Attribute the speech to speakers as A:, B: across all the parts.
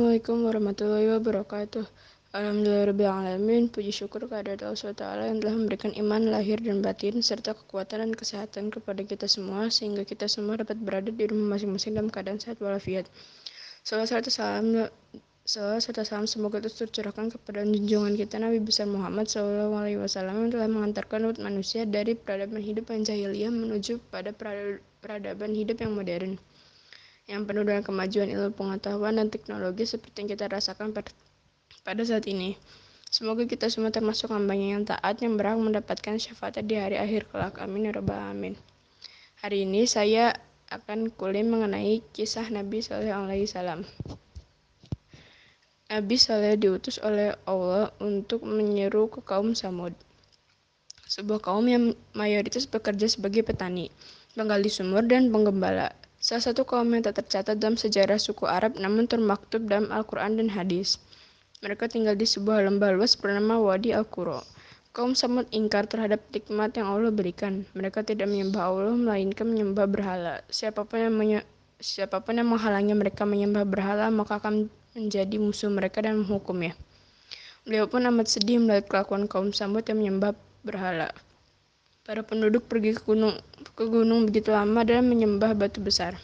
A: Assalamualaikum warahmatullahi wabarakatuh. Alhamdulillahirrahmanirrahim. Puji syukur kehadirat Allah SWT yang telah memberikan iman lahir dan batin serta kekuatan dan kesehatan kepada kita semua sehingga kita semua dapat berada di rumah masing-masing dalam keadaan sehat walafiat. Salam serta salam Salam serta salam semoga terus tercurahkan kepada junjungan kita Nabi besar Muhammad SAW yang telah mengantarkan umat manusia dari peradaban hidup yang jahiliyah menuju pada peradaban hidup yang modern yang penuh dengan kemajuan ilmu pengetahuan dan teknologi seperti yang kita rasakan pada saat ini. Semoga kita semua termasuk hambanya yang taat yang berhak mendapatkan syafaat di hari akhir kelak. Amin ya rabbal alamin. Hari ini saya akan kuliah mengenai kisah Nabi Sallallahu Alaihi Wasallam. Nabi Saleh diutus oleh Allah untuk menyeru ke kaum Samud. Sebuah kaum yang mayoritas bekerja sebagai petani, penggali sumur, dan penggembala. Salah satu kaum yang tak tercatat dalam sejarah suku Arab namun termaktub dalam Al-Quran dan hadis. Mereka tinggal di sebuah lembah luas bernama Wadi Al-Qura. Kaum Samud ingkar terhadap nikmat yang Allah berikan. Mereka tidak menyembah Allah, melainkan menyembah berhala. Siapa pun yang, menye siapa pun yang menghalangi mereka menyembah berhala, maka akan menjadi musuh mereka dan menghukumnya. Beliau pun amat sedih melihat kelakuan kaum Samud yang menyembah berhala. Para penduduk pergi ke gunung ke gunung begitu lama dan menyembah batu besar.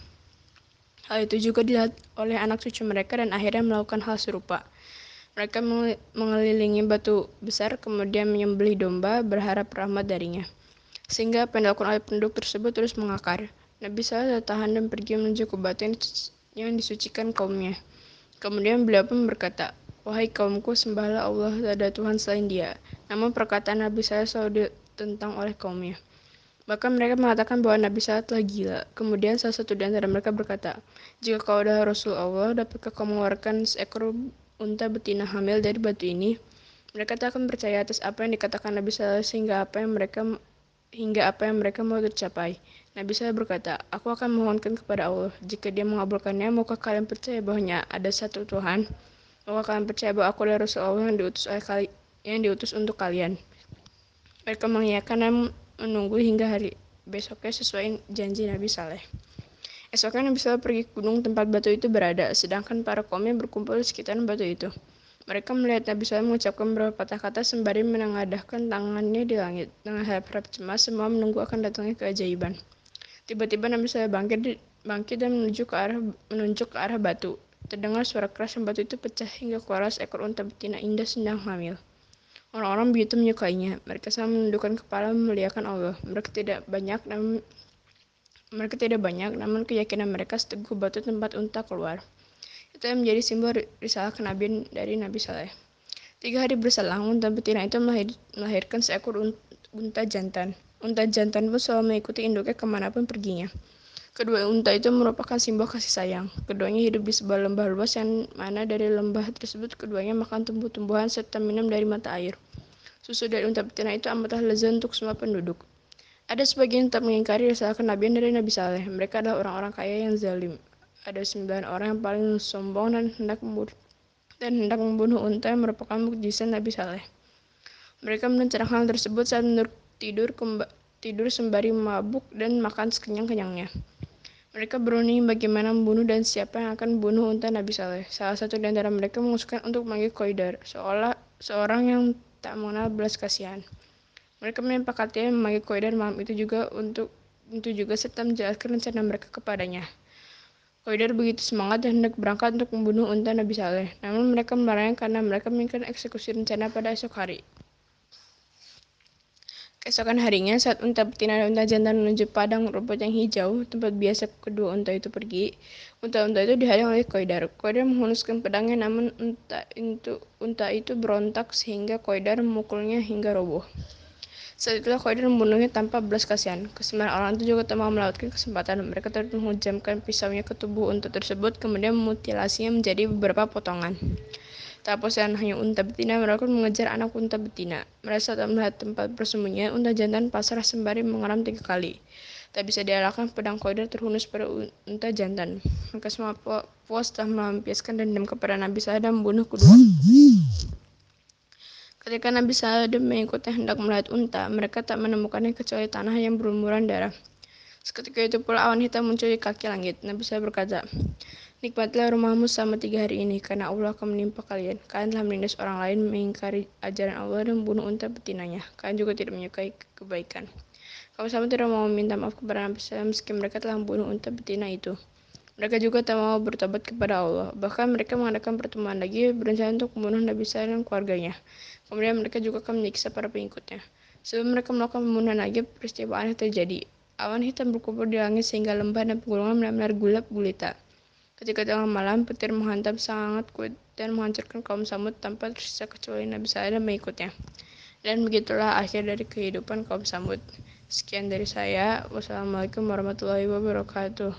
A: Hal itu juga dilihat oleh anak cucu mereka dan akhirnya melakukan hal serupa. Mereka mengelilingi batu besar kemudian menyembelih domba berharap rahmat darinya. Sehingga apa oleh penduduk tersebut terus mengakar. Nabi salah tahan dan pergi menuju ke batu yang disucikan kaumnya. Kemudian beliau pun berkata, Wahai kaumku, sembahlah Allah, tak ada Tuhan selain dia. Namun perkataan Nabi selalu tentang oleh kaumnya. Bahkan mereka mengatakan bahwa Nabi Saleh telah gila. Kemudian salah satu di antara mereka berkata, Jika kau adalah Rasul Allah, dapatkah kau mengeluarkan seekor unta betina hamil dari batu ini? Mereka tak akan percaya atas apa yang dikatakan Nabi Saleh sehingga apa yang mereka hingga apa yang mereka mau tercapai. Nabi Saleh berkata, Aku akan memohonkan kepada Allah. Jika dia mengabulkannya, maukah kalian percaya bahwanya ada satu Tuhan? Maukah kalian percaya bahwa aku adalah Rasul Allah yang diutus oleh kali yang diutus untuk kalian? Mereka mengiyakan dan menunggu hingga hari besoknya sesuai janji Nabi Saleh. Esoknya Nabi Saleh pergi ke gunung tempat batu itu berada, sedangkan para kaumnya berkumpul di sekitar batu itu. Mereka melihat Nabi Saleh mengucapkan beberapa patah kata sembari menengadahkan tangannya di langit. Dengan harap-harap cemas, semua menunggu akan datangnya keajaiban. Tiba-tiba Nabi Saleh bangkit, bangkit dan menuju ke arah menunjuk ke arah batu. Terdengar suara keras dan batu itu pecah hingga keluar seekor unta betina indah sedang hamil. Orang-orang begitu menyukainya. Mereka selalu menundukkan kepala memuliakan Allah. Mereka tidak banyak namun mereka tidak banyak, namun keyakinan mereka seteguh batu tempat unta keluar. Itu yang menjadi simbol risalah kenabian dari Nabi Saleh. Tiga hari berselang, unta betina itu melahir, melahirkan seekor unta jantan. Unta jantan pun selalu mengikuti induknya ke mana pun perginya. Kedua unta itu merupakan simbol kasih sayang. Keduanya hidup di sebuah lembah luas yang mana dari lembah tersebut keduanya makan tumbuh-tumbuhan serta minum dari mata air. Susu dari unta betina itu amatlah lezat untuk semua penduduk. Ada sebagian tetap mengingkari risalah kenabian dari Nabi Saleh. Mereka adalah orang-orang kaya yang zalim. Ada sembilan orang yang paling sombong dan hendak membunuh, dan hendak membunuh unta yang merupakan mukjizat Nabi Saleh. Mereka mencerahkan hal tersebut saat tidur tidur sembari mabuk dan makan sekenyang-kenyangnya. Mereka berunding bagaimana membunuh dan siapa yang akan membunuh unta Nabi Saleh. Salah satu di antara mereka mengusulkan untuk memanggil Koidar, seolah seorang yang tak mengenal belas kasihan. Mereka menyepakati memanggil Koidar malam itu juga untuk itu juga serta menjelaskan rencana mereka kepadanya. Koidar begitu semangat dan hendak berangkat untuk membunuh unta Nabi Saleh. Namun mereka melarangnya karena mereka menginginkan eksekusi rencana pada esok hari. Keesokan harinya, saat unta betina dan unta jantan menuju padang rumput yang hijau, tempat biasa kedua unta itu pergi, unta-unta itu dihadang oleh Koidar. Koidar menghunuskan pedangnya, namun unta itu, unta itu berontak sehingga Koidar memukulnya hingga roboh. Saat itulah Koidar membunuhnya tanpa belas kasihan. Kesembilan orang itu juga mau melewatkan kesempatan. Mereka terus menghujamkan pisaunya ke tubuh unta tersebut, kemudian memutilasinya menjadi beberapa potongan. Tak bosan hanya unta betina, mereka mengejar anak unta betina. Merasa tak melihat tempat bersembunyian, unta jantan pasrah sembari mengeram tiga kali. Tak bisa diarahkan pedang koider terhunus pada unta jantan. Maka semua puas telah melampiaskan dendam kepada Nabi Saleh dan membunuh kedua. Ketika Nabi Saleh mengikuti hendak melihat unta, mereka tak menemukannya kecuali tanah yang berlumuran darah. Seketika itu pula awan hitam muncul di kaki langit. Nabi Saleh berkata, Nikmatilah rumahmu selama tiga hari ini, karena Allah akan menimpa kalian. Kalian telah menindas orang lain, mengingkari ajaran Allah, dan membunuh unta betinanya. Kalian juga tidak menyukai kebaikan. Kaum Samud tidak mau meminta maaf kepada Nabi SAW meski mereka telah membunuh unta betina itu. Mereka juga tak mau bertobat kepada Allah. Bahkan mereka mengadakan pertemuan lagi berencana untuk membunuh Nabi SAW dan keluarganya. Kemudian mereka juga akan menyiksa para pengikutnya. Sebelum mereka melakukan pembunuhan lagi, peristiwa aneh terjadi. Awan hitam berkumpul di langit sehingga lembah dan pegunungan benar-benar gulap gulita. Ketika tengah malam, petir menghantam sangat kuat dan menghancurkan kaum Samud tanpa tersisa kecuali Nabi Saleh mengikutnya. Dan begitulah akhir dari kehidupan kaum Samud. Sekian dari saya. Wassalamualaikum warahmatullahi wabarakatuh.